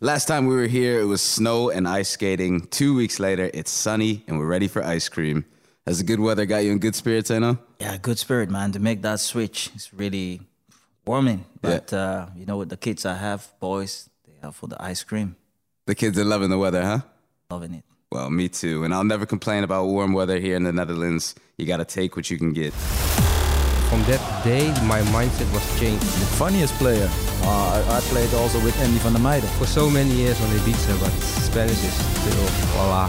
Last time we were here, it was snow and ice skating. Two weeks later, it's sunny and we're ready for ice cream. Has the good weather got you in good spirits, Enoh? Yeah, good spirit, man. To make that switch, it's really warming. But uh, you know, with the kids I have, boys, they are for the ice cream. The kids are loving the weather, huh? Loving it. Well, me too. And I'll never complain about warm weather here in the Netherlands. You gotta take what you can get. From that day, my mindset was changed. The funniest player. Uh, I, I played also with Andy van der Meyde. For so many years on Ibiza, but Spanish is still voila.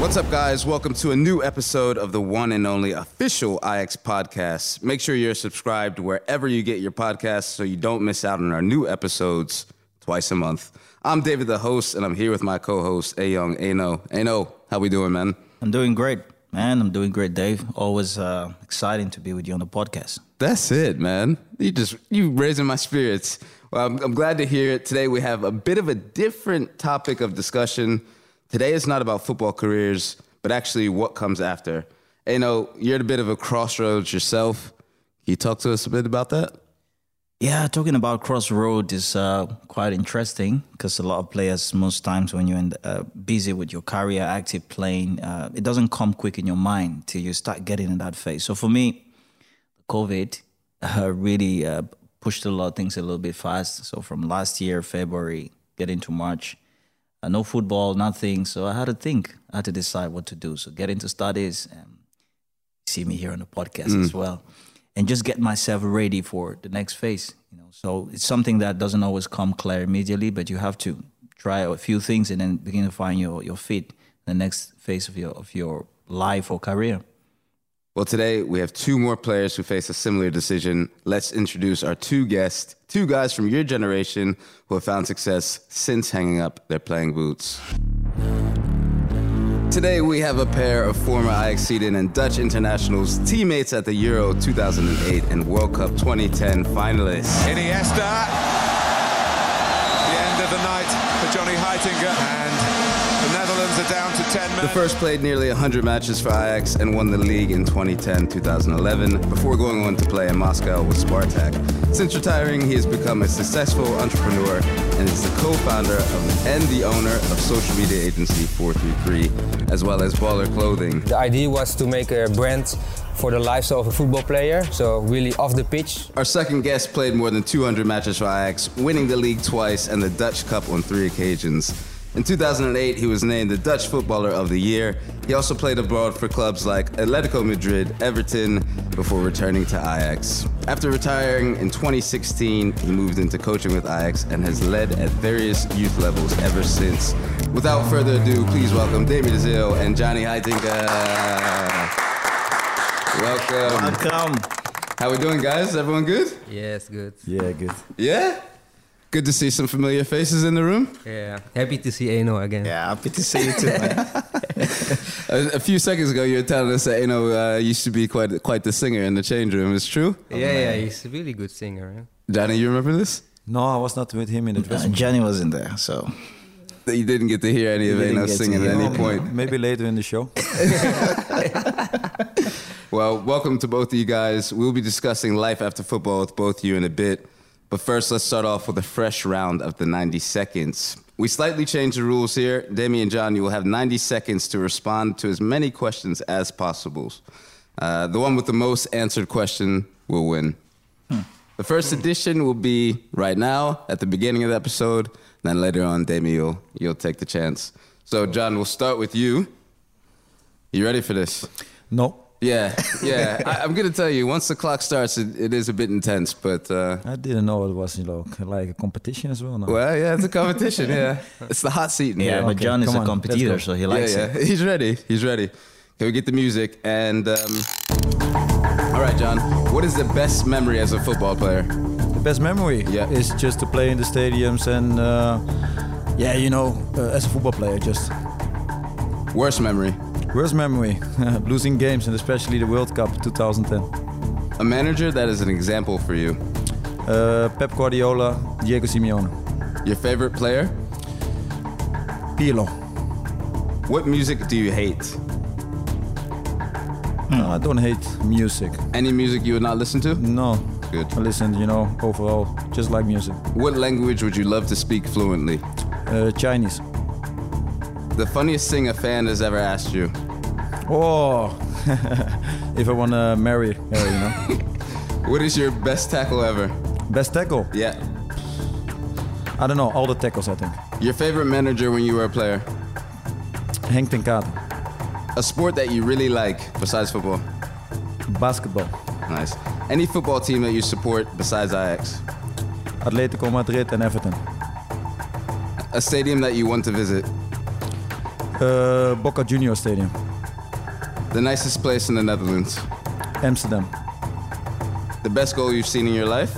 What's up, guys? Welcome to a new episode of the one and only official Ajax podcast. Make sure you're subscribed wherever you get your podcasts so you don't miss out on our new episodes twice a month. I'm David, the host, and I'm here with my co-host, A Young Ano. Enoh, how we doing, man? I'm doing great, man. I'm doing great, Dave. Always uh, exciting to be with you on the podcast. That's it, man. You just you raising my spirits. Well, I'm, I'm glad to hear it. Today we have a bit of a different topic of discussion. Today is not about football careers, but actually what comes after. You know, you're at a bit of a crossroads yourself. Can you talk to us a bit about that? Yeah, talking about crossroad is uh, quite interesting because a lot of players, most times when you're in uh, busy with your career, active playing, uh, it doesn't come quick in your mind till you start getting in that phase. So for me, COVID uh, really uh, pushed a lot of things a little bit fast. So from last year, February, get into March, uh, no football, nothing. So I had to think. I had to decide what to do. So get into studies. Um, see me here on the podcast as well, and just get myself ready for the next phase. You know, so it's something that doesn't always come clear immediately, but you have to try a few things and then begin to find your your fit, the next phase of your of your life or career. Well, today we have two more players who face a similar decision. Let's introduce our two guests, two guys from your generation who have found success since hanging up their playing boots. Today we have a pair of former Ajax Sweden and Dutch internationals, teammates at the Euro 2008 and World Cup 2010 finalists. Iniesta. The end of the night for Johnny Heitinga. And the Netherlands are down to 10 men. The first played nearly 100 matches for Ajax and won the league in 2010-2011 before going on to play in Moscow with Spartak. Since retiring, he has become a successful entrepreneur and is the co-founder of and the owner of social media agency 433, as well as Baller Clothing. The idea was to make a brand for the lifestyle of a football player, so really off the pitch. Our second guest played more than 200 matches for Ajax, winning the league twice and the Dutch Cup on three occasions. In 2008, he was named the Dutch Footballer of the Year. He also played abroad for clubs like Atletico Madrid, Everton, before returning to Ajax. After retiring in 2016, he moved into coaching with Ajax and has led at various youth levels ever since. Without further ado, please welcome Demy de Zeeuw and Johnny Heitinga. Welcome. Welcome. How we doing, guys? Everyone good? Yes, good. Yeah, good. Yeah? Good to see some familiar faces in the room. Yeah, happy to see Enoh again. Yeah, happy to see you too. A, a few seconds ago, you were telling us that you know uh, used to be quite quite the singer in the change room. It's true. yeah, yeah, he's a really good singer. Huh? Johnny, you remember this? no, I was not with him in the Uh, dressing room. Jenny was in there, so you didn't get to hear any of You didn't Enoh singing at any him. point. Maybe later in the show. Well, welcome to both of you guys. We'll be discussing life after football with both you in a bit. But first, let's start off with a fresh round of the 90 seconds. We slightly changed the rules here. Demy and John, you will have 90 seconds to respond to as many questions as possible. Uh, the one with the most answered question will win. The first edition will be right now at the beginning of the episode. Then later on, Demy, you'll, you'll take the chance. So, John, we'll start with you. You ready for this? No, Yeah, yeah. I, I'm gonna tell you. Once the clock starts, it, it is a bit intense, but uh, I didn't know it was you know, like a competition as well. No. well, yeah, it's a competition. Yeah, it's the hot seat in yeah. here. But okay, John is a competitor, so he yeah, likes yeah. it. He's ready. He's ready. Can we get the music? And um, all right, John. What is the best memory as a football player? The best memory Yeah. is just to play in the stadiums and uh, yeah, you know, uh, as a football player, just Worst memory? Worst memory, losing games and especially the World Cup 2010. A manager that is an example for you. Uh, Pep Guardiola, Diego Simeone, Your favorite player? Pirlo. What music do you hate? No, I don't hate music. Any music you would not listen to? No, good. I listen, you know, overall, just like music. What language would you love to speak fluently? Uh, Chinese. The funniest thing a fan has ever asked you. Oh, if I want to marry her, you know. What is your best tackle ever? Best tackle? Yeah. I don't know, all the tackles, I think. Your favorite manager when you were a player? Henk ten. A sport that you really like besides football? Basketball. Nice. Any football team that you support besides Ajax? Atletico Madrid and Everton. A stadium that you want to visit? Uh, Boca Junior Stadium. The nicest place in the Netherlands? Amsterdam. The best goal you've seen in your life?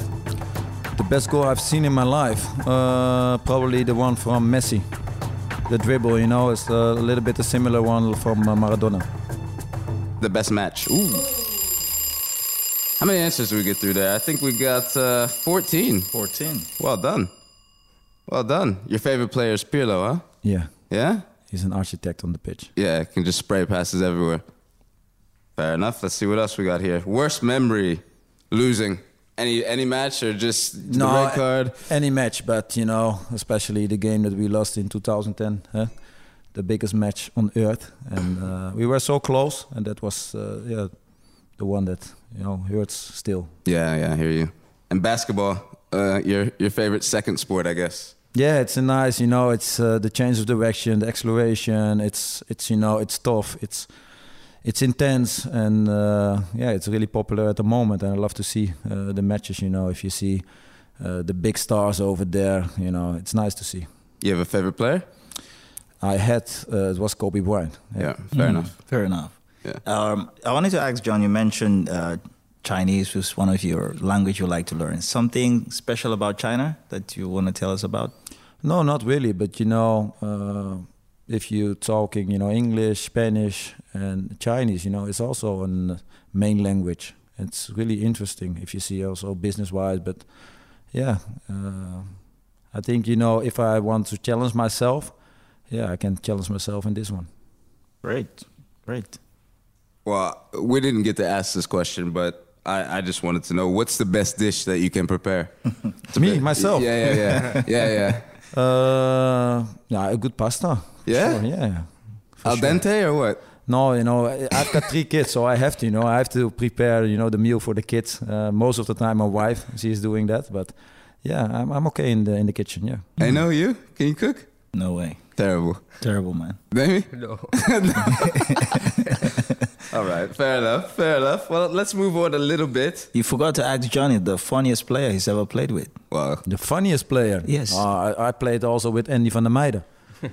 The best goal I've seen in my life, uh, probably the one from Messi. The dribble, you know, is a little bit a similar one from uh, Maradona. The best match? Ooh. How many answers did we get through there? I think we got uh, 14. 14. Well done. Well done. Your favorite player is Pirlo, huh? Yeah, Yeah? He's an architect on the pitch. Yeah, can just spray passes everywhere. Fair enough. Let's see what else we got here. Worst memory, losing. Any any match or just the red card? any match, but you know, especially the game that we lost in 2010, huh? the biggest match on earth, and uh, we were so close, and that was uh, yeah, the one that you know hurts still. Yeah, yeah, I hear you. And basketball, uh, your your favorite second sport, I guess. Yeah, it's a nice, you know, it's uh, the change of direction, the acceleration. It's it's you know, it's tough. It's it's intense, and uh, yeah, it's really popular at the moment. And I love to see uh, the matches. You know, if you see uh, the big stars over there, you know, it's nice to see. You have a favorite player? I had uh, it was Kobe Bryant. Yeah, fair enough. Fair enough. Yeah. Um, I wanted to ask John. You mentioned uh, Chinese was one of your language you like to learn. Something special about China that you want to tell us about? No, not really. But you know, uh, if you're talking, you know, English, Spanish, and Chinese, you know, it's also a main language. It's really interesting if you see also business-wise. But yeah, uh, I think you know, if I want to challenge myself, yeah, I can challenge myself in this one. Great, great. Well, we didn't get to ask this question, but I, I just wanted to know what's the best dish that you can prepare? To me, myself. Yeah, yeah, yeah, yeah, yeah. Uh, yeah, a good pasta. Yeah? Sure, yeah. Al sure. dente or what? No, you know, I've got three kids, so I have to, you know, I have to prepare, you know, the meal for the kids. Uh, most of the time, my wife, she's doing that. But yeah, I'm, I'm okay in the in the kitchen. Yeah. I know you. Can you cook? No way. Terrible. Terrible, man. Maybe? No. All right, fair enough, fair enough. Well, let's move on a little bit. You forgot to ask Johnny the funniest player he's ever played with. Well, The funniest player. Yes. Uh, I, I played also with Andy van der Meyde.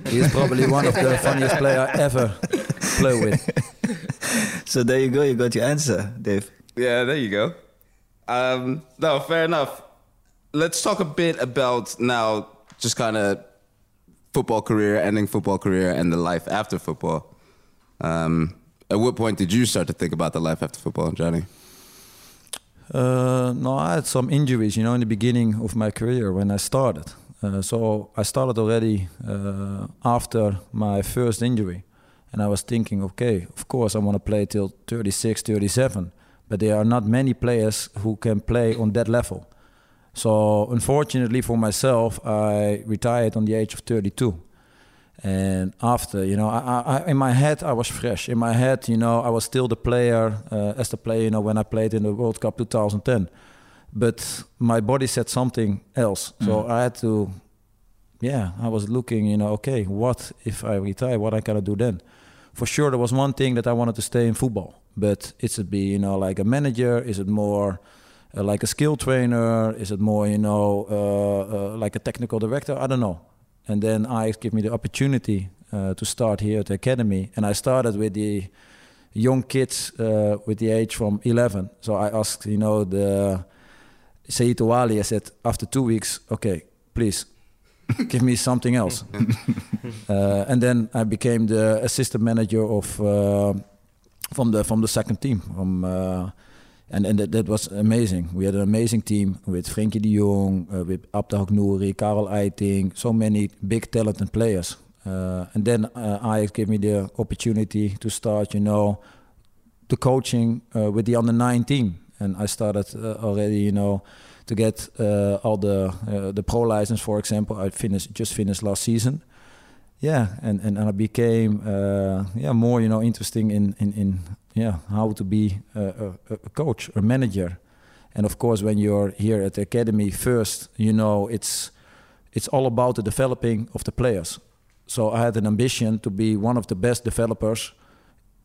He is probably one of the funniest player I ever play with. So there you go. You got your answer, Dave. yeah, there you go. Um, no, fair enough. Let's talk a bit about now, just kind of football career, ending football career, and the life after football. Um, at what point did you start to think about the life after football, Johnny? Uh, no, I had some injuries, you know, in the beginning of my career when I started. Uh, so I started already uh, after my first injury. And I was thinking, okay, of course I want to play till 36, 37. But there are not many players who can play on that level. So unfortunately for myself, I retired on the age of 32. And after, you know, I, I, in my head, I was fresh. In my head, you know, I was still the player, uh, as the player, you know, when I played in the World Cup 2010. But my body said something else. So I had to, yeah, I was looking, you know, okay, what if I retire? What I gotta do then? For sure, there was one thing that I wanted to stay in football. But is it be, you know, like a manager? Is it more uh, like a skill trainer? Is it more, you know, uh, uh, like a technical director? I don't know. And then I give me the opportunity uh, to start here at the academy, and I started with the young kids uh, with the age from 11. So I asked, you know, the Saito Ali. I said after two weeks, okay, please give me something else. uh, and then I became the assistant manager of uh, from the from the second team from. Uh, and and that, that was amazing. We had an amazing team with Frenkie de Jong, uh, with Abdelhak Nouri, Carel Eiting, so many big talented players. Uh, and then uh, Ajax gave me the opportunity to start, you know, the coaching uh, with the under 19. and I started uh, already, you know, to get uh, all the uh, the pro license, for example. I finished just finished last season. Yeah, and, and, and I became uh, yeah more you know interesting in in, in yeah how to be a, a, a coach, a manager, and of course when you're here at the academy first, you know it's it's all about the developing of the players. So I had an ambition to be one of the best developers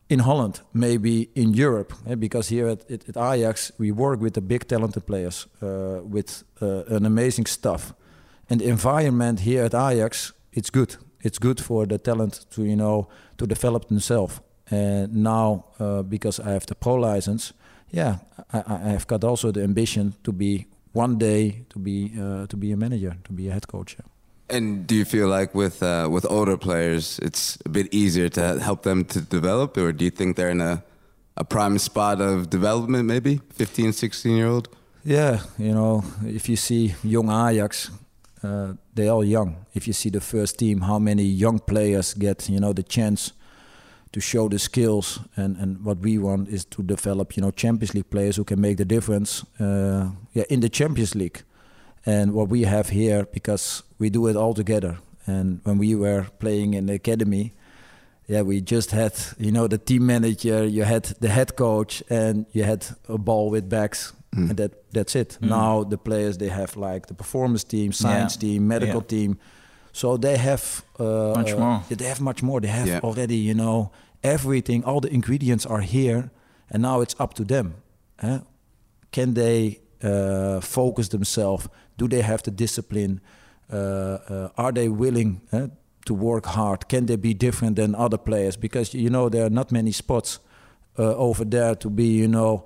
in Holland, maybe in Europe, eh, because here at, at, Ajax we work with the big talented players uh, with uh, an amazing stuff, and the environment here at Ajax it's good. It's good for the talent to you know to develop themselves. And now uh, because I have the pro license, yeah, I, I have got also the ambition to be one day to be uh, to be a manager, to be a head coach. Yeah. And do you feel like with uh, with older players, it's a bit easier to help them to develop, or do you think they're in a a prime spot of development, maybe 15, 16 year old? Yeah, you know, if you see young Ajax, uh, they're all young. If you see the first team, how many young players get, you know, the chance to show the skills, and and what we want is to develop, you know, Champions League players who can make the difference, uh, yeah, in the Champions League. And what we have here, because we do it all together. And when we were playing in the academy, yeah, we just had, you know, the team manager, you had the head coach, and you had a ball with backs, mm. and that that's it. Mm. Now the players they have like the performance team, science yeah. team, medical yeah. team, so they have uh, much more. they have much more. They have yeah. already, you know, everything. All the ingredients are here, and now it's up to them. Huh? Can they uh, focus themselves? Do they have the discipline? Uh, uh, are they willing uh, to work hard? Can they be different than other players? Because you know there are not many spots over there to be, you know,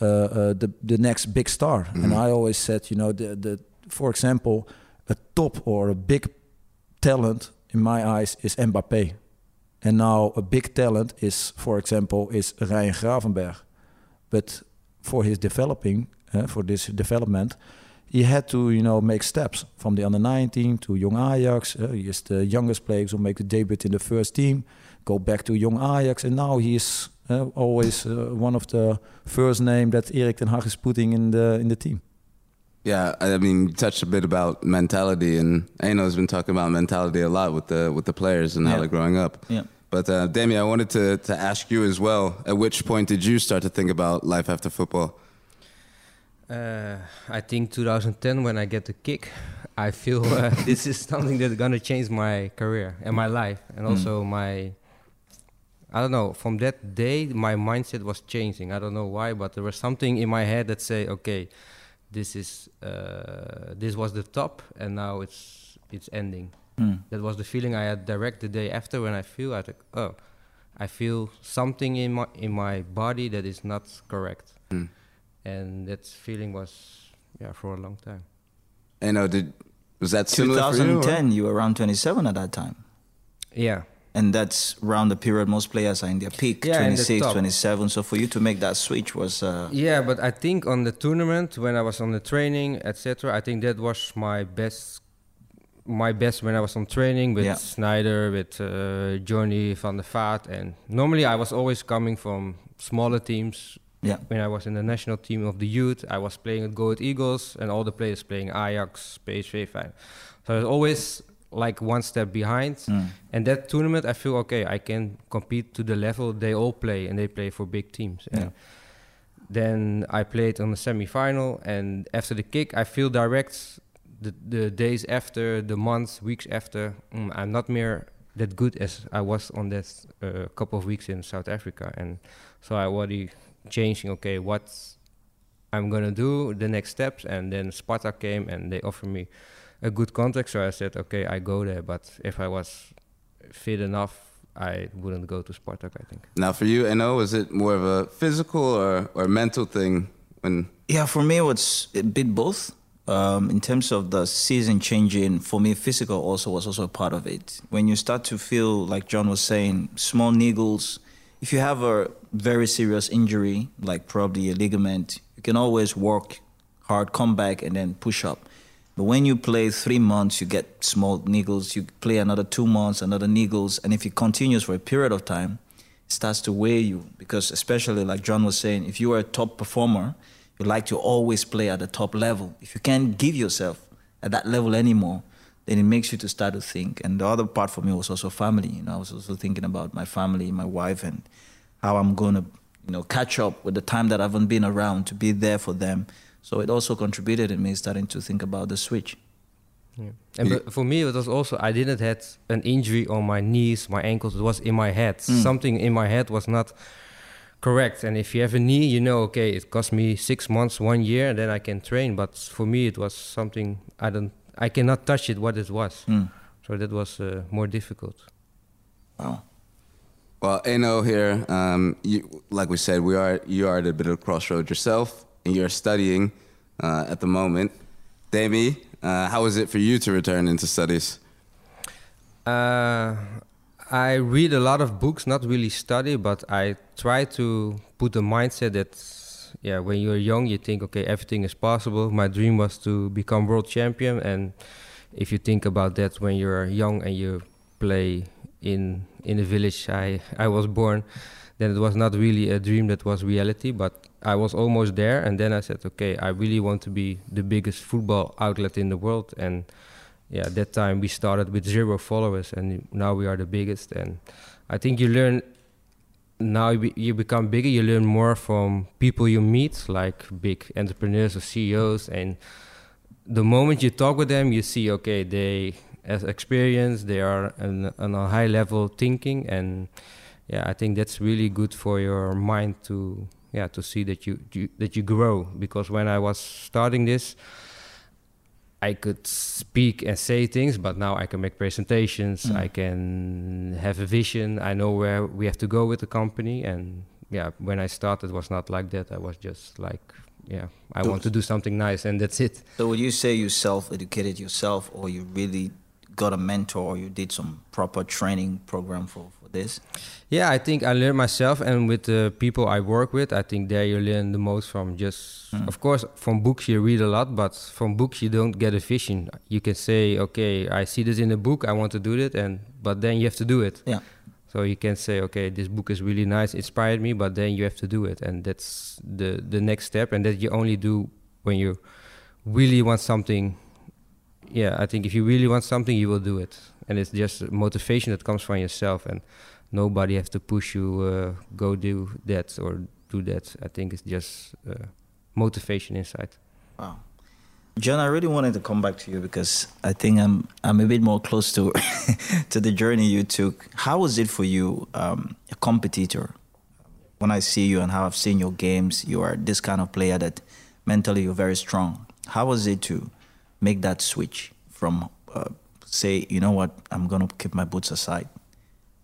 the the next big star. Mm-hmm. And I always said, you know, the the for example, a top or a big talent in my eyes is Mbappé. And now a big talent is, for example, is Ryan Gravenberch. But for his developing, uh, for this development, he had to, you know, make steps from the under 19 to young Ajax. Uh, he is the youngest player to make the debut in the first team. Go back to young Ajax, and now he is uh, always one of the first name that Erik ten Hag is putting in the in the team. Yeah, I mean, you touched a bit about mentality, and Enoh has been talking about mentality a lot with the with the players and how they're growing up. Yeah. But uh, Demy, I wanted to to ask you as well. At which point did you start to think about life after football? Uh, I think 2010 when I get the kick, I feel uh, this is something that's gonna change my career and my life, and mm. also my. I don't know. From that day, my mindset was changing. I don't know why, but there was something in my head that say, "Okay, this is uh, this was the top, and now it's it's ending." Mm. That was the feeling I had direct the day after when I feel I think, "Oh, I feel something in my in my body that is not correct." Mm and that feeling was yeah for a long time. And uh, did was that similar 2010? You, you, were around 27 at that time. Yeah. And that's around the period most players are in their peak, yeah, 26, 27. So for you to make that switch was. Uh, yeah, but I think on the tournament when I was on the training, etc. I think that was my best my best when I was on training with yeah. Sneijder, with uh, Johnny van der Vaart, and normally I was always coming from smaller teams, yeah. When I was in the national team of the youth, I was playing with Go Eagles and all the players playing Ajax, PSV. Fine. So I was always like one step behind. Mm. And that tournament, I feel okay. I can compete to the level they all play, and they play for big teams. Yeah. And then I played on the semi-final, and after the kick, I feel direct. The, the days after, the months, weeks after, mm, I'm not more that good as I was on that uh, couple of weeks in South Africa, and so I already changing okay what i'm gonna do the next steps and then Spartak came and they offered me a good contract so i said okay i go there but if i was fit enough i wouldn't go to spartak i think now for you Enoh is it more of a physical or, or mental thing when yeah for me it's a bit both um, in terms of the season changing, for me, physical also was also a part of it. When you start to feel, like John was saying, small niggles, if you have a very serious injury, like probably a ligament, you can always work hard, come back, and then push up. But when you play three months, you get small niggles. You play another two months, another niggles, and if it continues for a period of time, it starts to weigh you. Because especially like John was saying, if you are a top performer, you like to always play at the top level. If you can't give yourself at that level anymore, then it makes you to start to think. And the other part for me was also family. You know, I was also thinking about my family, my wife, and how I'm going to, you know, catch up with the time that I haven't been around to be there for them. So it also contributed in me starting to think about the switch. Yeah. And but for me, it was also I didn't had an injury on my knees, my ankles. It was in my head. Mm. Something in my head was not correct. And if you have a knee, you know, okay, it cost me six months, one year, and then I can train. But for me, it was something I don't, I cannot touch it. What it was. Mm. So that was uh, more difficult. Wow. Well, Enoh here, um, you, like we said, we are you are at a bit of a crossroad yourself, and you're studying uh, at the moment. Demy, uh, how is it for you to return into studies? Uh, I read a lot of books, not really study, but I try to put the mindset that, yeah, when you're young, you think, okay, everything is possible. My dream was to become world champion, and if you think about that when you're young and you play in in the village I I was born, then it was not really a dream that was reality, but I was almost there. And then I said, okay, I really want to be the biggest football outlet in the world, and yeah, at that time we started with zero followers, and now we are the biggest. And I think you learn now you, become bigger. You learn more from people you meet, like big entrepreneurs or CEOs, and the moment you talk with them, you see okay, they has experience, they are on a high level thinking, and yeah, I think that's really good for your mind to yeah to see that you, you that you grow. Because when I was starting this. I could speak and say things, but now I can make presentations. Mm. I can have a vision. I know where we have to go with the company. And yeah, when I started, it was not like that. I was just like, yeah, I want to do something nice, and that's it. So would you say you self-educated yourself, or you really got a mentor, or you did some proper training program for this? Yeah, I think I learned myself, and with the people I work with, I think there you learn the most from just, Mm. of course, from books you read a lot, but from books you don't get a vision. You can say, okay, I see this in a book, I want to do it, and but then you have to do it. Yeah. So you can say, okay, this book is really nice, inspired me, but then you have to do it, and that's the the next step, and that you only do when you really want something. Yeah, I think if you really want something, you will do it, and it's just motivation that comes from yourself, and nobody has to push you uh, go do that or do that. I think it's just uh, motivation inside. Wow. John, I really wanted to come back to you because I think I'm I'm a bit more close to to the journey you took. How was it for you, um, a competitor? When I see you and how I've seen your games, you are this kind of player that mentally you're very strong. How was it to make that switch from uh, say, you know what, I'm gonna keep my boots aside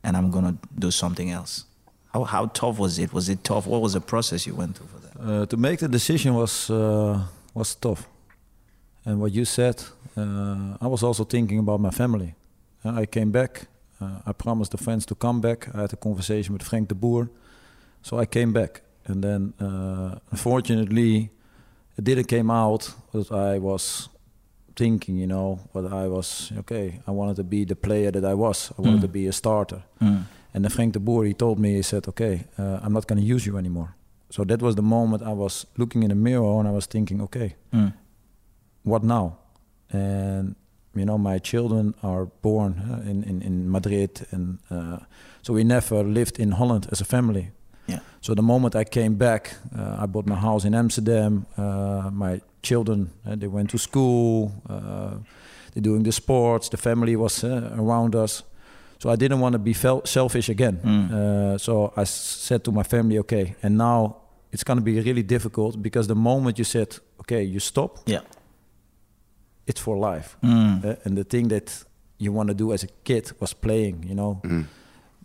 and I'm gonna do something else? How how tough was it? Was it tough? What was the process you went through for that? Uh, to make the decision was uh, was tough. And what you said, uh, I was also thinking about my family. I came back. Uh, I promised the friends to come back. I had a conversation with Frank de Boer, so I came back. And then, uh, unfortunately, it didn't came out that I was thinking. You know, but I was okay. I wanted to be the player that I was. I wanted Mm. to be a starter. Mm. And then Frank de Boer, he told me, he said, okay, uh, I'm not going to use you anymore. So that was the moment I was looking in the mirror and I was thinking, okay, Mm. what now? And, you know, my children are born uh, in, in, in Madrid. And uh, so we never lived in Holland as a family. Yeah. So the moment I came back, uh, I bought my house in Amsterdam. Uh, my children, uh, they went to school. Uh, they're doing the sports. The family was uh, around us. So I didn't want to be fel- selfish again. Mm. Uh, so I s- said to my family, okay, and now it's going to be really difficult because the moment you said, okay, you stop, Yeah. it's for life. Mm. Uh, and the thing that you want to do as a kid was playing, you know. Mm.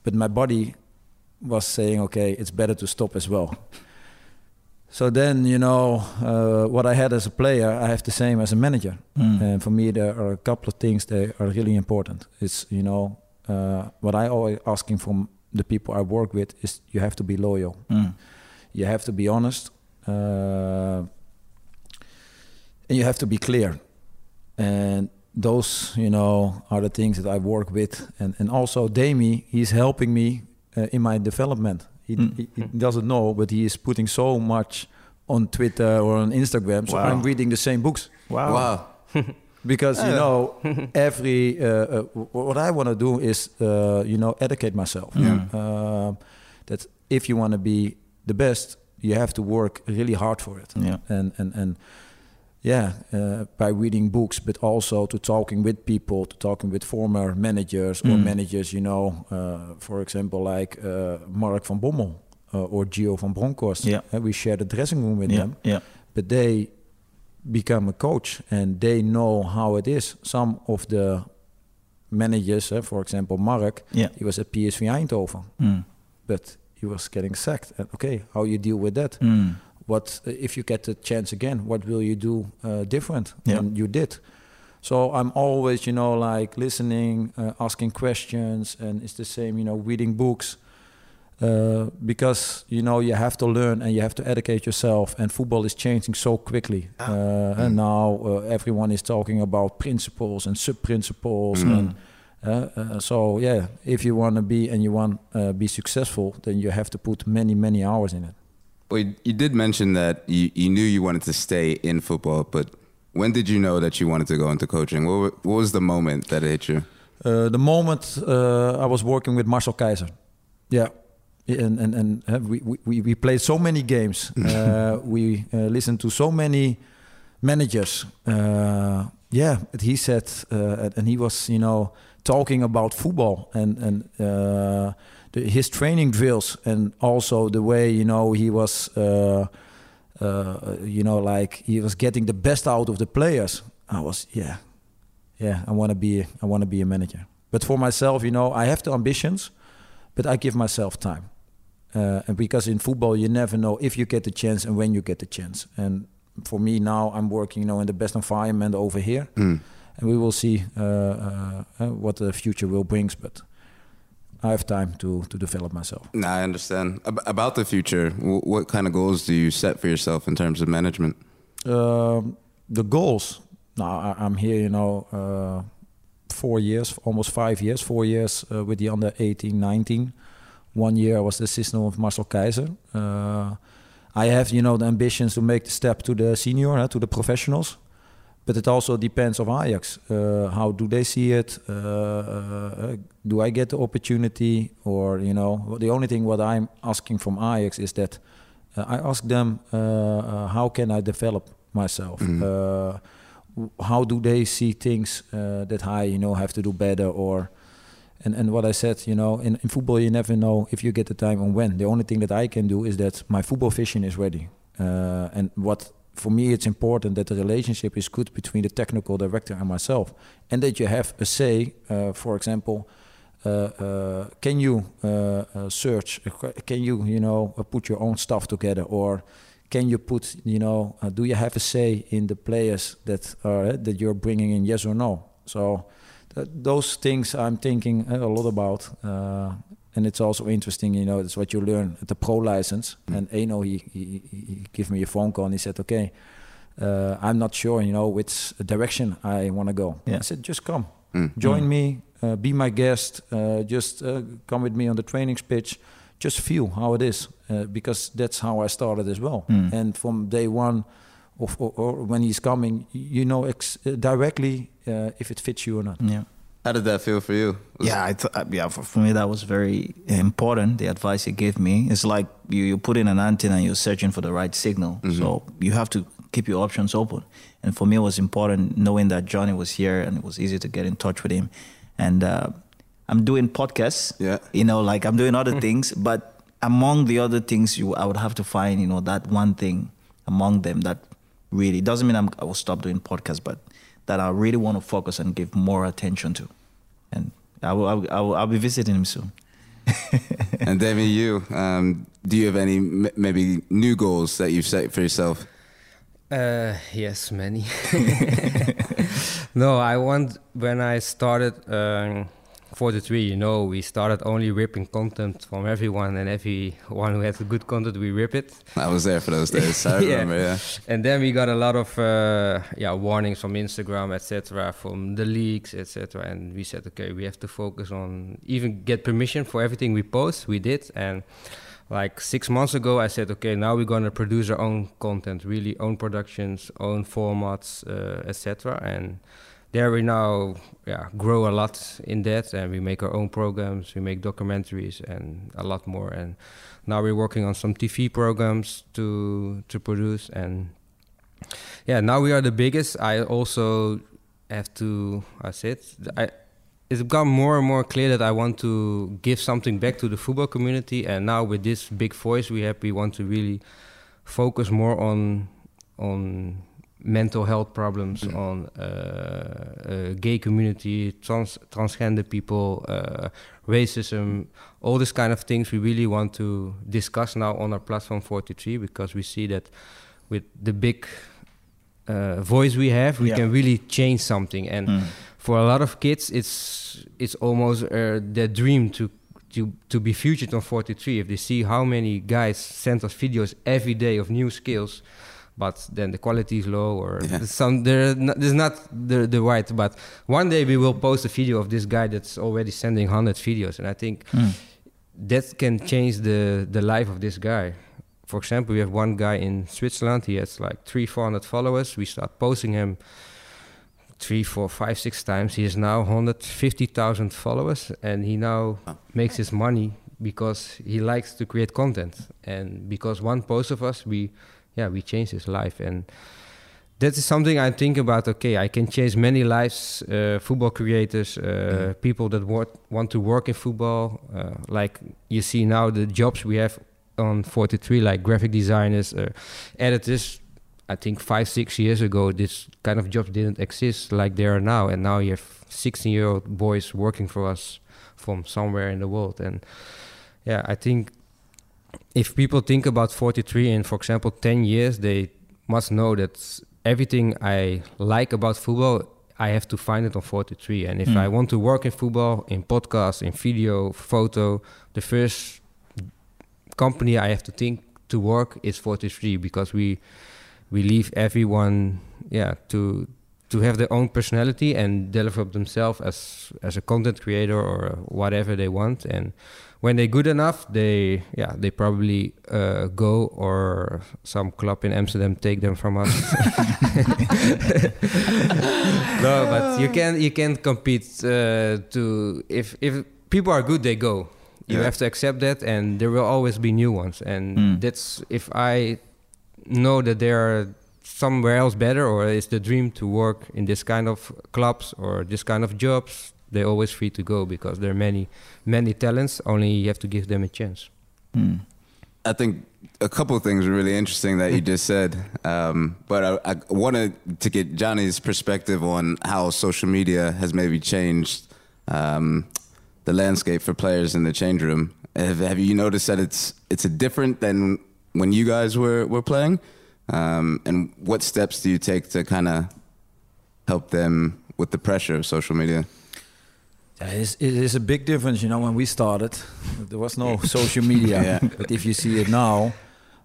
But my body was saying, okay, it's better to stop as well. So then, you know, uh, what I had as a player, I have the same as a manager. Mm. And for me, there are a couple of things that are really important. It's, you know, uh, what I always asking from the people I work with is you have to be loyal. Mm. You have to be honest. Uh, and you have to be clear. And those, you know, are the things that I work with. And, and also, Demy, he's helping me uh, in my development. He, Mm. he, he doesn't know, but he is putting so much on Twitter or on Instagram. So Wow. I'm reading the same books Wow. Wow. because you know every uh, uh, w- what I want to do is uh, you know educate myself. Um, that if you want to be the best, you have to work really hard for it. Yeah. And and and yeah, uh, by reading books, but also to talking with people, to talking with former managers or Mm. managers. You know, uh, for example, like uh, Mark van Bommel uh, or Gio van Bronckhorst. Yeah. Uh, we share the dressing room with Yeah. them Yeah. but they become a coach and they know how it is. Some of the managers, uh, for example, Mark, Yeah. he was at PSV Eindhoven, Mm. but he was getting sacked. And okay, how you deal with that? Mm. What uh, if you get the chance again? What will you do uh, different Yeah. than you did? So I'm always, you know, like listening, uh, asking questions, and it's the same, you know, reading books. Uh, because you know you have to learn and you have to educate yourself and football is changing so quickly uh, and now uh, everyone is talking about principles and sub principles and uh, uh, so yeah if you want to be and you want uh, be successful then you have to put many many hours in it Well, you, you did mention that you, you knew you wanted to stay in football, but when did you know that you wanted to go into coaching? What, what was the moment that hit you? Uh, the moment uh, I was working with Marcel Keizer. yeah, and and and uh, we, we we played so many games. uh, we uh, listened to so many managers. Uh, yeah, he said, uh, and he was you know talking about football and and uh, the, his training drills and also the way you know he was. Uh, uh, you know, like he was getting the best out of the players. I was, yeah, yeah, I want to be I want to be a manager. But for myself, you know, I have the ambitions, but I give myself time. Uh, and because in football, you never know if you get the chance and when you get the chance. And for me now, I'm working, you know, in the best environment over here, and we will see uh, uh, uh, what the future will brings. But I have time to to develop myself. No, I understand. Ab- about the future, wh- what kind of goals do you set for yourself in terms of management? Um, the goals. Now I, I'm here, you know, uh, four years, almost five years, four years uh, with the under 18, 19. One year I was the assistant of Marcel Keizer. Uh, I have, you know, the ambitions to make the step to the senior, uh, to the professionals. But it also depends of Ajax. Uh, how do they see it? Uh, uh, do I get the opportunity, or you know, the only thing what I'm asking from Ajax is that uh, I ask them uh, uh, how can I develop myself. Uh, w- how do they see things uh, that I, you know, have to do better or. And, and what I said, you know, in, in football, you never know if you get the time and when. The only thing that I can do is that my football vision is ready. Uh, and what for me, it's important that the relationship is good between the technical director and myself, and that you have a say. Uh, for example, uh, uh, can you uh, uh, search? Can you, you know, uh, put your own stuff together, or can you put, you know, uh, do you have a say in the players that are that you're bringing in? Yes or no? So th- those things I'm thinking a lot about. Uh, and it's also interesting, you know, it's what you learn at the pro license. And Enoh, he, he, he gave me a phone call and he said, okay, uh, I'm not sure, you know, which direction I want to go. Yeah. I said, just come, Mm. join me, uh, be my guest, uh, just uh, come with me on the training pitch, just feel how it is, uh, because that's how I started as well. Mm. And from day one, of, or, or when he's coming, you know ex- directly uh, if it fits you or not. Yeah. How did that feel for you? Was- Yeah, I th- yeah. For, for me, that was very important. The advice he gave me. It's like you you put in an antenna and you're searching for the right signal. So you have to keep your options open. And for me, it was important knowing that Johnny was here and it was easy to get in touch with him. And uh, I'm doing podcasts. Yeah. You know, like I'm doing other things, but among the other things, you I would have to find you know that one thing among them that really doesn't mean I'm, I will stop doing podcasts, but that I really want to focus and give more attention to. And I will, I will, I will I'll be visiting him soon. and Demy, you, um, do you have any m- maybe new goals that you've set for yourself? Uh, yes, many. no, I want when I started um, 43, you know, we started only ripping content from everyone, and everyone who had good content, we rip it. I was there for those days. I Yeah. remember, yeah. And then we got a lot of uh, yeah warnings from Instagram, etc., from the leaks, etc. And we said, okay, we have to focus on even get permission for everything we post. We did, and like six months ago, I said, okay, now we're gonna produce our own content, really own productions, own formats, uh, etc. And there we now yeah grow a lot in that, and we make our own programs, we make documentaries, and a lot more. And now we're working on some TV programs to to produce, and yeah, now we are the biggest. I also have to, I said, I it's become more and more clear that I want to give something back to the football community. And now with this big voice we have, we want to really focus more on on mental health problems, mm. on uh, uh, gay community, trans transgender people, uh, racism, all these kind of things. We really want to discuss now on our platform 43 because we see that with the big uh, voice we have, we yeah. can really change something and. Mm for a lot of kids, it's it's almost uh, their dream to to to be featured on 43 if they see how many guys send us videos every day of new skills but then the quality is low or yeah. some there there's not the the right but one day we will post a video of this guy that's already sending 100 videos and i think mm. that can change the the life of this guy for example we have one guy in switzerland he has like 3 400 followers we start posting him three, four, five, six times. He is now 150,000 followers, and he now oh. makes his money because he likes to create content, and because one post of us, we, yeah, we changed his life, and that is something I think about. Okay, I can change many lives, uh, football creators, uh, mm. people that want to work in football. Uh, like you see now, the jobs we have on 43, like graphic designers, uh, editors, I think five, six years ago, this kind of jobs didn't exist like they are now. And now you have 16 year old boys working for us from somewhere in the world. And yeah, I think if people think about 43 in, for example, 10 years, they must know that everything I like about football, I have to find it on 43. And if mm. I want to work in football, in podcast, in video, photo, the first company I have to think to work is 43 because we we leave everyone yeah to to have their own personality and develop themselves as as a content creator or whatever they want and when they're good enough they yeah they probably uh, go or some club in amsterdam take them from us no but you can you can't compete uh, to if if people are good they go you yeah. have to accept that and there will always be new ones and mm. that's if i know that there are somewhere else better, or is the dream to work in this kind of clubs or this kind of jobs? They're always free to go because there are many, many talents. Only you have to give them a chance. Hmm. I think a couple of things are really interesting that you just said, um, but I, I, wanted to get Johnny's perspective on how social media has maybe changed um, the landscape for players in the change room. Have, have you noticed that it's it's a different than when you guys were, were playing? Um, and what steps do you take to kind of help them with the pressure of social media? Yeah, it is a big difference. You know, when we started, there was no social media. yeah. But if you see it now,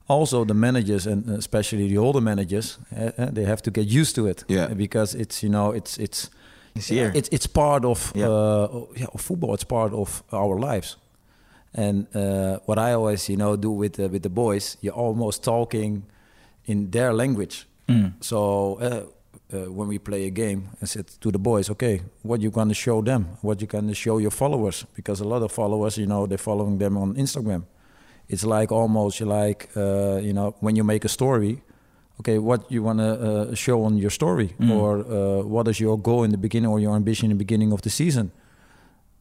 also the managers and especially the older managers, uh, they have to get used to it. Yeah. Because it's you know it's it's it's here. It's it's part of yeah. Uh, yeah, football. It's part of our lives. And uh, what I always, you know, do with uh, with the boys, you're almost talking in their language. Mm. So uh, uh, when we play a game, I said to the boys, okay, what you gonna show them? What you gonna show your followers? Because a lot of followers, you know, they're following them on Instagram. It's like almost like uh, you know when you make a story. Okay, what you wanna uh, show on your story, mm. or uh, what is your goal in the beginning, or your ambition in the beginning of the season?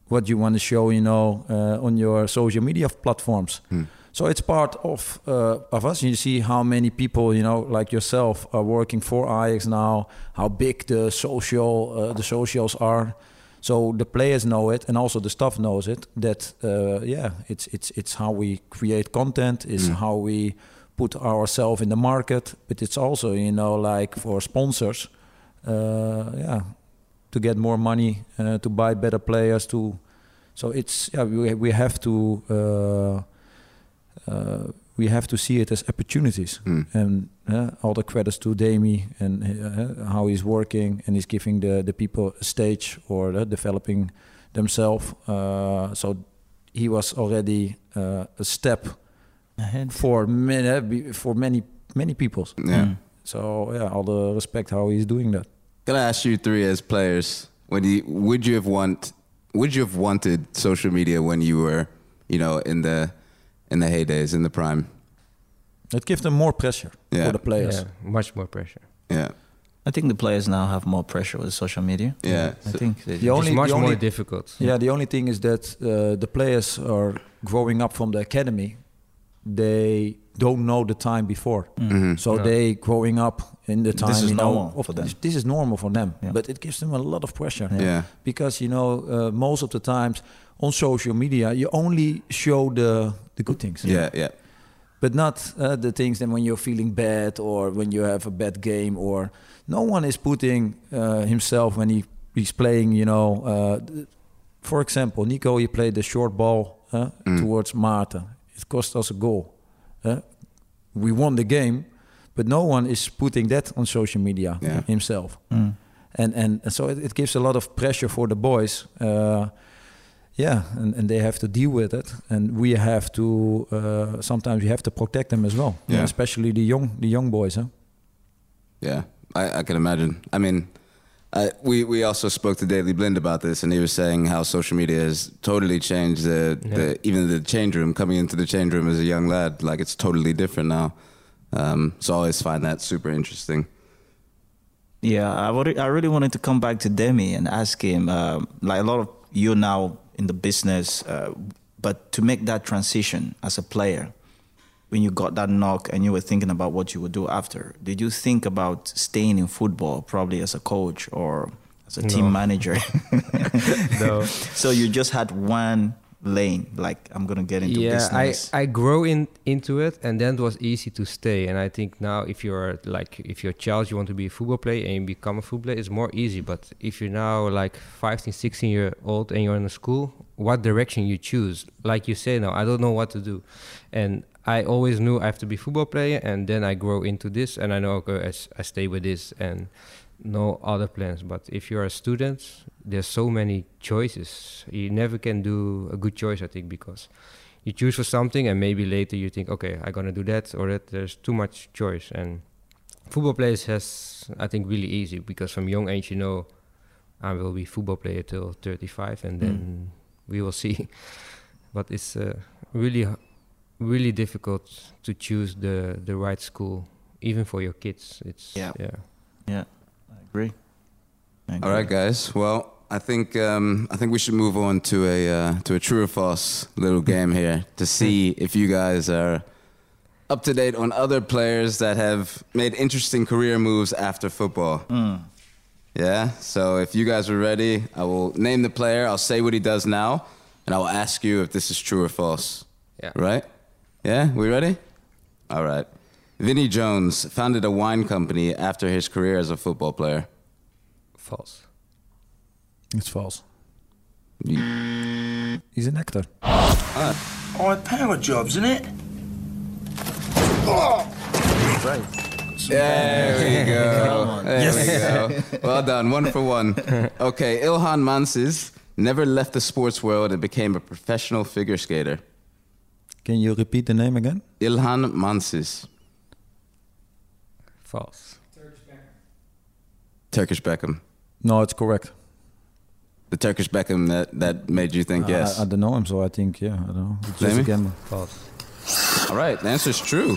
What you want to show, you know, uh, on your social media platforms. Mm. So it's part of uh, of us. You see how many people, you know, like yourself, are working for Ajax now. How big the social uh, the socials are. So the players know it, and also the staff knows it. That uh, yeah, it's it's it's how we create content. Is mm. how we put ourselves in the market. But it's also you know like for sponsors, uh, yeah, to get more money, uh, to buy better players. To so it's yeah we we have to uh, uh, we have to see it as opportunities. Mm. And uh, all the credits to Demy and uh, how he's working and he's giving the, the people a stage or uh, developing themselves. Uh, so he was already uh, a step Ahead. for many for many many peoples. Yeah. So yeah, all the respect how he's doing that. Can I ask you three as players? When you would you have want would you have wanted social media when you were, you know, in the in the heydays, in the prime? It gives them more pressure Yeah. for the players. Yeah, much more pressure. Yeah. I think the players now have more pressure with social media. Yeah. I So- think The only- it's much the only- more difficult. Yeah, the only thing is that uh, the players are growing up from the academy. They don't know the time before, Mhm. so No. they growing up in the time. This is you know, normal for them. This, this is normal for them, Yeah. but it gives them a lot of pressure. Yeah. because you know uh, most of the times on social media you only show the the good things. Yeah, yeah. but not uh, the things that when you're feeling bad or when you have a bad game or no one is putting uh, himself when he, he's playing you know uh, for example nico he played the short ball uh, Mm. towards Maarten. it cost us a goal uh, we won the game but no one is putting that on social media Yeah. himself Mm. and and, and so it, it gives a lot of pressure for the boys uh, yeah and, and they have to deal with it and we have to uh, sometimes we have to protect them as well Yeah. especially the young the young boys huh? Yeah, I, I can imagine. I mean, I, we we also spoke to Daley Blind about this, and he was saying how social media has totally changed the, the even the change room. Coming into the change room as a young lad, like it's totally different now. Um, so I always find that super interesting. Yeah, I, would, I really wanted to come back to Demy and ask him, um, like a lot of you now in the business, uh, but to make that transition as a player, when you got that knock and you were thinking about what you would do after, did you think about staying in football, probably as a coach or as a team manager? No. so you just had one lane, like I'm gonna get into yeah, business. I I grow in into it, and then it was easy to stay. And I think now, if you're like, if you're a child, you want to be a football player, and you become a football player, it's more easy. But if you're now like 15, 16 year old, and you're in a school, what direction you choose? Like you say now, I don't know what to do, and I always knew I have to be football player, and then I grow into this, and I know okay, I, I stay with this, and no other plans. But if you're a student, there's so many choices. You never can do a good choice, I think, because you choose for something and maybe later you think, okay, I'm gonna do that or that. There's too much choice, and football players has, I think, really easy because from young age you know I will be football player till 35, and then we will see. but it's uh, really, really difficult to choose the the right school, even for your kids. It's Yeah. yeah. yeah, I agree. I agree. right, guys. Well, I think um, I think we should move on to a uh, to a true or false little game here to see if you guys are up to date on other players that have made interesting career moves after football. Mm. Yeah. So if you guys are ready, I will name the player. I'll say what he does now, and I will ask you if this is true or false. Yeah. Right? Yeah. We ready? All right. Vinnie Jones founded a wine company after his career as a football player. False. it's false You- he's an actor ah. Oh, a pair of jobs, isn't it? There we go. There we go. Well done. One for one. Okay, Ilhan Mansiz never left the sports world and became a professional figure skater. can you repeat the name again Ilhan Mansiz. False. Turkish Beckham. no it's correct The Turkish Beckham that, that made you think I- yes. I, I don't know him so I think yeah I don't know it's just a gamble False. All right, the answer is true.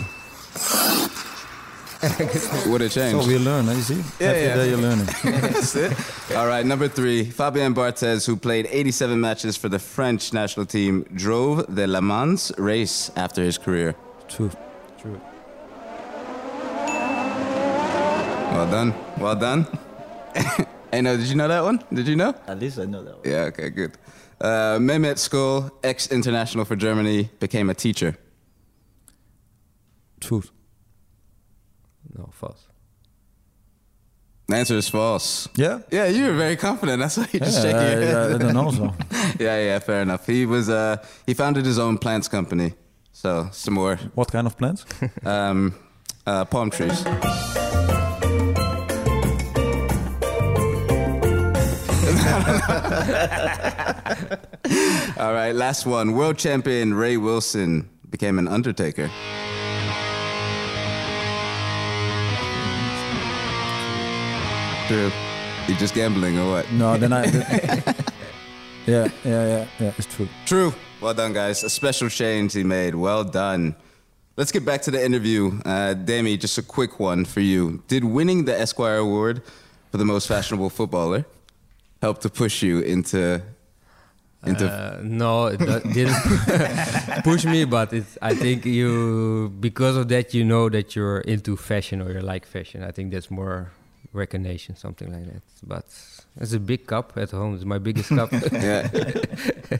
Would have so we learn eh, you see Yeah, every yeah. day you're learning That's it. All right, number three. Fabien Barthez, who played 87 matches for the French national team, drove the Le Mans race after his career. true True. Well done. Well done. hey, no, did you know that one? Did you know? At least I know that. One. Yeah, okay, good. Uh, Mehmet Scholl, ex international for Germany, became a teacher. truth No, false. The answer is false. yeah Yeah, you were very confident. That's why you just yeah, shaking your head. I, I don't know so yeah, yeah, fair enough. He was uh, he founded his own plants company. So some more what kind of plants um, uh, palm trees. All right, last one. World champion Ray Wilson became an undertaker. True. You just gambling or what? No, then I. yeah, yeah, yeah, yeah. It's true. True. Well done, guys. A special change he made. Well done. Let's get back to the interview. Uh, Demy, just a quick one for you. Did winning the Esquire Award for the most fashionable footballer help to push you into into Uh, no, it didn't push me, but it's, I think you because of that you know that you're into fashion or you like fashion. I think that's more recognition, something like that. But it's a big cup at home. It's my biggest cup. yeah.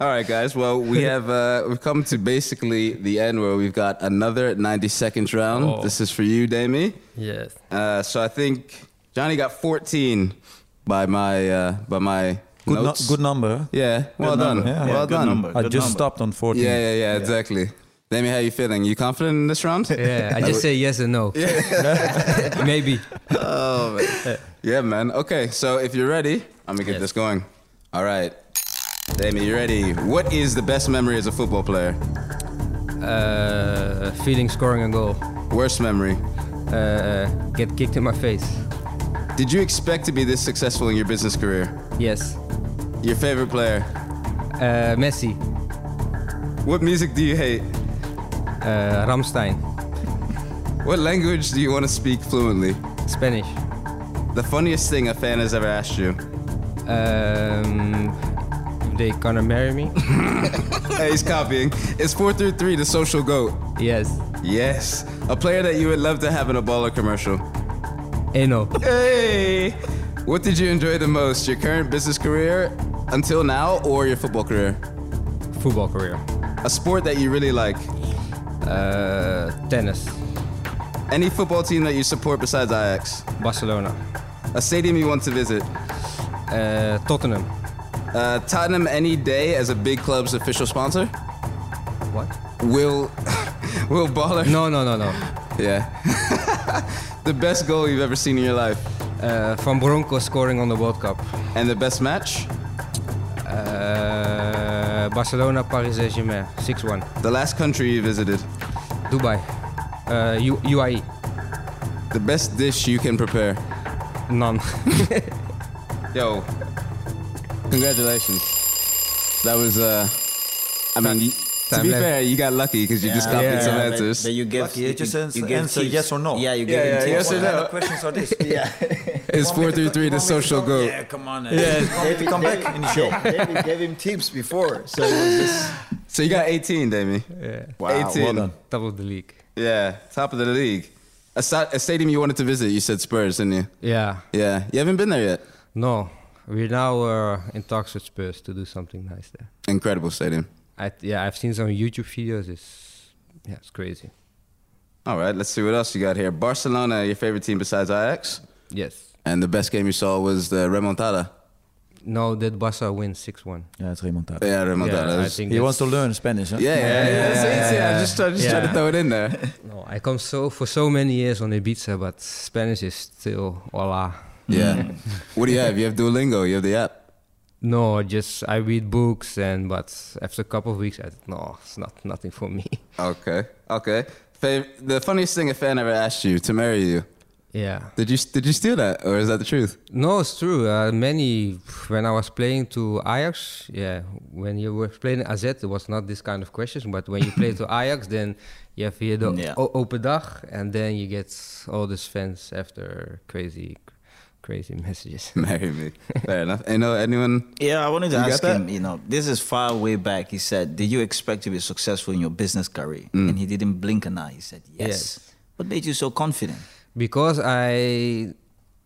All right, guys. Well, we have uh, we've come to basically the end where we've got another 90 seconds round. Oh. This is for you, Demy. yes. Uh, so I think Johnny got 14 by my uh, by my Good, no, notes. good number. huh? Yeah. Well done. number. Yeah, well good done. number. I Good just number. stopped on 14. Yeah, yeah, yeah, exactly. Demy, how you feeling? You confident in this round? Yeah, I just say yes and no. Yeah. Maybe. Oh, man. yeah, man. Okay, so if you're ready, I'm gonna get Yes. this going. All right, Demy, you ready? What is the best memory as a football player? Uh, feeling scoring a goal. Worst memory? Uh, get kicked in my face. Did you expect to be this successful in your business career? Yes. Your favorite player? Uh, Messi. What music do you hate? Uh, Rammstein. What language do you want to speak fluently? Spanish. The funniest thing a fan has ever asked you? Um, they gonna marry me? hey, he's copying. It's 4 through 3, the social goat. yes. Yes. A player that you would love to have in a baller commercial. Enoh. Hey! What did you enjoy the most? Your current business career until now or your football career? Football career. A sport that you really like? Uh, tennis. Any football team that you support besides Ajax? Barcelona. A stadium you want to visit? Uh, Tottenham. Uh, Tottenham any day as a big club's official sponsor? What? Will Will Baller? No, no, no, no. Yeah. the best goal you've ever seen in your life Uh, Van Bronckhorst scoring on the World Cup. and the best match? Uh, Barcelona, Paris Saint-Germain. 6-1. The last country you visited? Dubai. Uh, U- UAE. The best dish you can prepare? None. Yo, congratulations. That was, uh, I mean, to be left. fair, you got lucky because you just Yeah. copied some but- answers. But you give, Lucky, you just ans- give answer tips. yes or no. Yeah, you Yeah, give yeah, him yes tips. or no. questions are this? Yeah. It's 433, the social goat. Yeah, come on. David, come back in the show. David gave him tips before, so it was just So you got 18, Demy. yeah. wow. 18. well done. Top of the league. Yeah, top of the league. A, sta- a stadium you wanted to visit, you said Spurs, didn't you? Yeah. Yeah, you haven't been there yet. No. We're now uh, in talks with Spurs to do something nice there. Incredible stadium. I, yeah, I've seen some YouTube videos. It's yeah, it's crazy. All right, let's see what else you got here. Barcelona, your favorite team besides Ajax? Yes. And the best game you saw was the Remontada. No, that Barca wins six one. Yeah, it's Remontada. Yeah, Remontada. Yeah, I think He wants to learn Spanish, huh? yeah, yeah, yeah. Yeah, That's it, yeah, yeah. Just, try, just try to throw it in there. No, I come so for so many years on Ibiza, but Spanish is still hola. Yeah. what do you have? You have Duolingo. You have the app. No, just I read books and but after a couple of weeks, I no, it's not nothing for me. Okay. Okay. The funniest thing a fan ever asked you to marry you. yeah. Did you did you steal that, or is that the truth? No, it's true. Uh, many when I was playing to Ajax, yeah, when you were playing AZ, it was not this kind of questions. But when you play to Ajax, then you have here the Yeah. o- open dag, and then you get all these fans after crazy, crazy messages. Marry me. Fair enough. You know anyone? Yeah, I wanted to ask that? him, you know, this is far way back. He said, Did you expect to be successful in your business career? Mm. And he didn't blink an eye. He said, Yes. Yes. What made you so confident? because I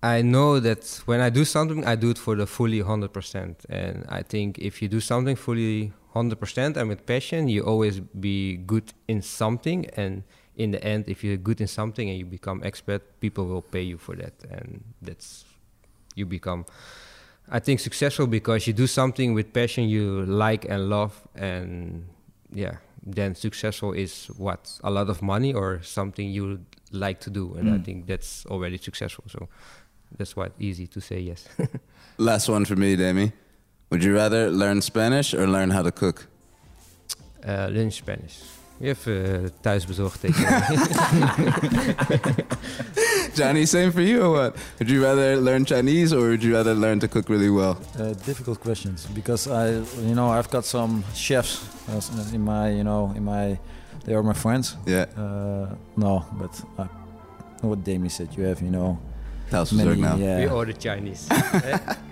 I know that when I do something, I do it for the fully hundred percent. And I think if you do something fully hundred percent and with passion, you always be good in something. And in the end, if you're good in something and you become expert, people will pay you for that, and that's you become. I think successful because you do something with passion you like and love, and yeah, then successful is what a lot of money or something you like to do, and I think that's already successful. So that's why it's easy to say yes. Last one for me, Demy. Would you rather learn Spanish or learn how to cook? uh, learn Spanish. Even thuisbezorgd takeaway. Johnny, same for you or what? Would you rather learn Chinese or would you rather learn to cook really well? Uh, difficult questions because I, you know, I've got some chefs in my, you know, in my, they are my friends. Yeah. Uh, no, but uh, what Damien said, you have, you know, Thuisbezorgd now. yeah. we order Chinese.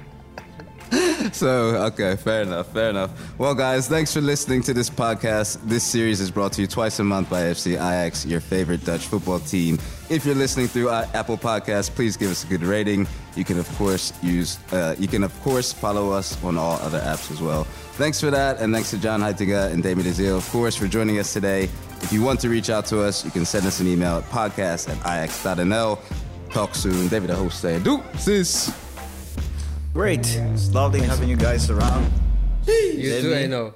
So, okay, fair enough, fair enough. Well, guys, thanks for listening to this podcast. This series is brought to you twice a month by FC Ajax, your favorite Dutch football team. If you're listening through uh, Apple Podcasts, please give us a good rating. You can, of course, use, uh, you can, of course, follow us on all other apps as well. Thanks for that, and thanks to John Heitinga and Demy de Zeeuw, of course, for joining us today. If you want to reach out to us, you can send us an email at podcast at ajax.nl. Talk soon. David, the host, say, do sis. Great. It's lovely having you guys around. you too, I know.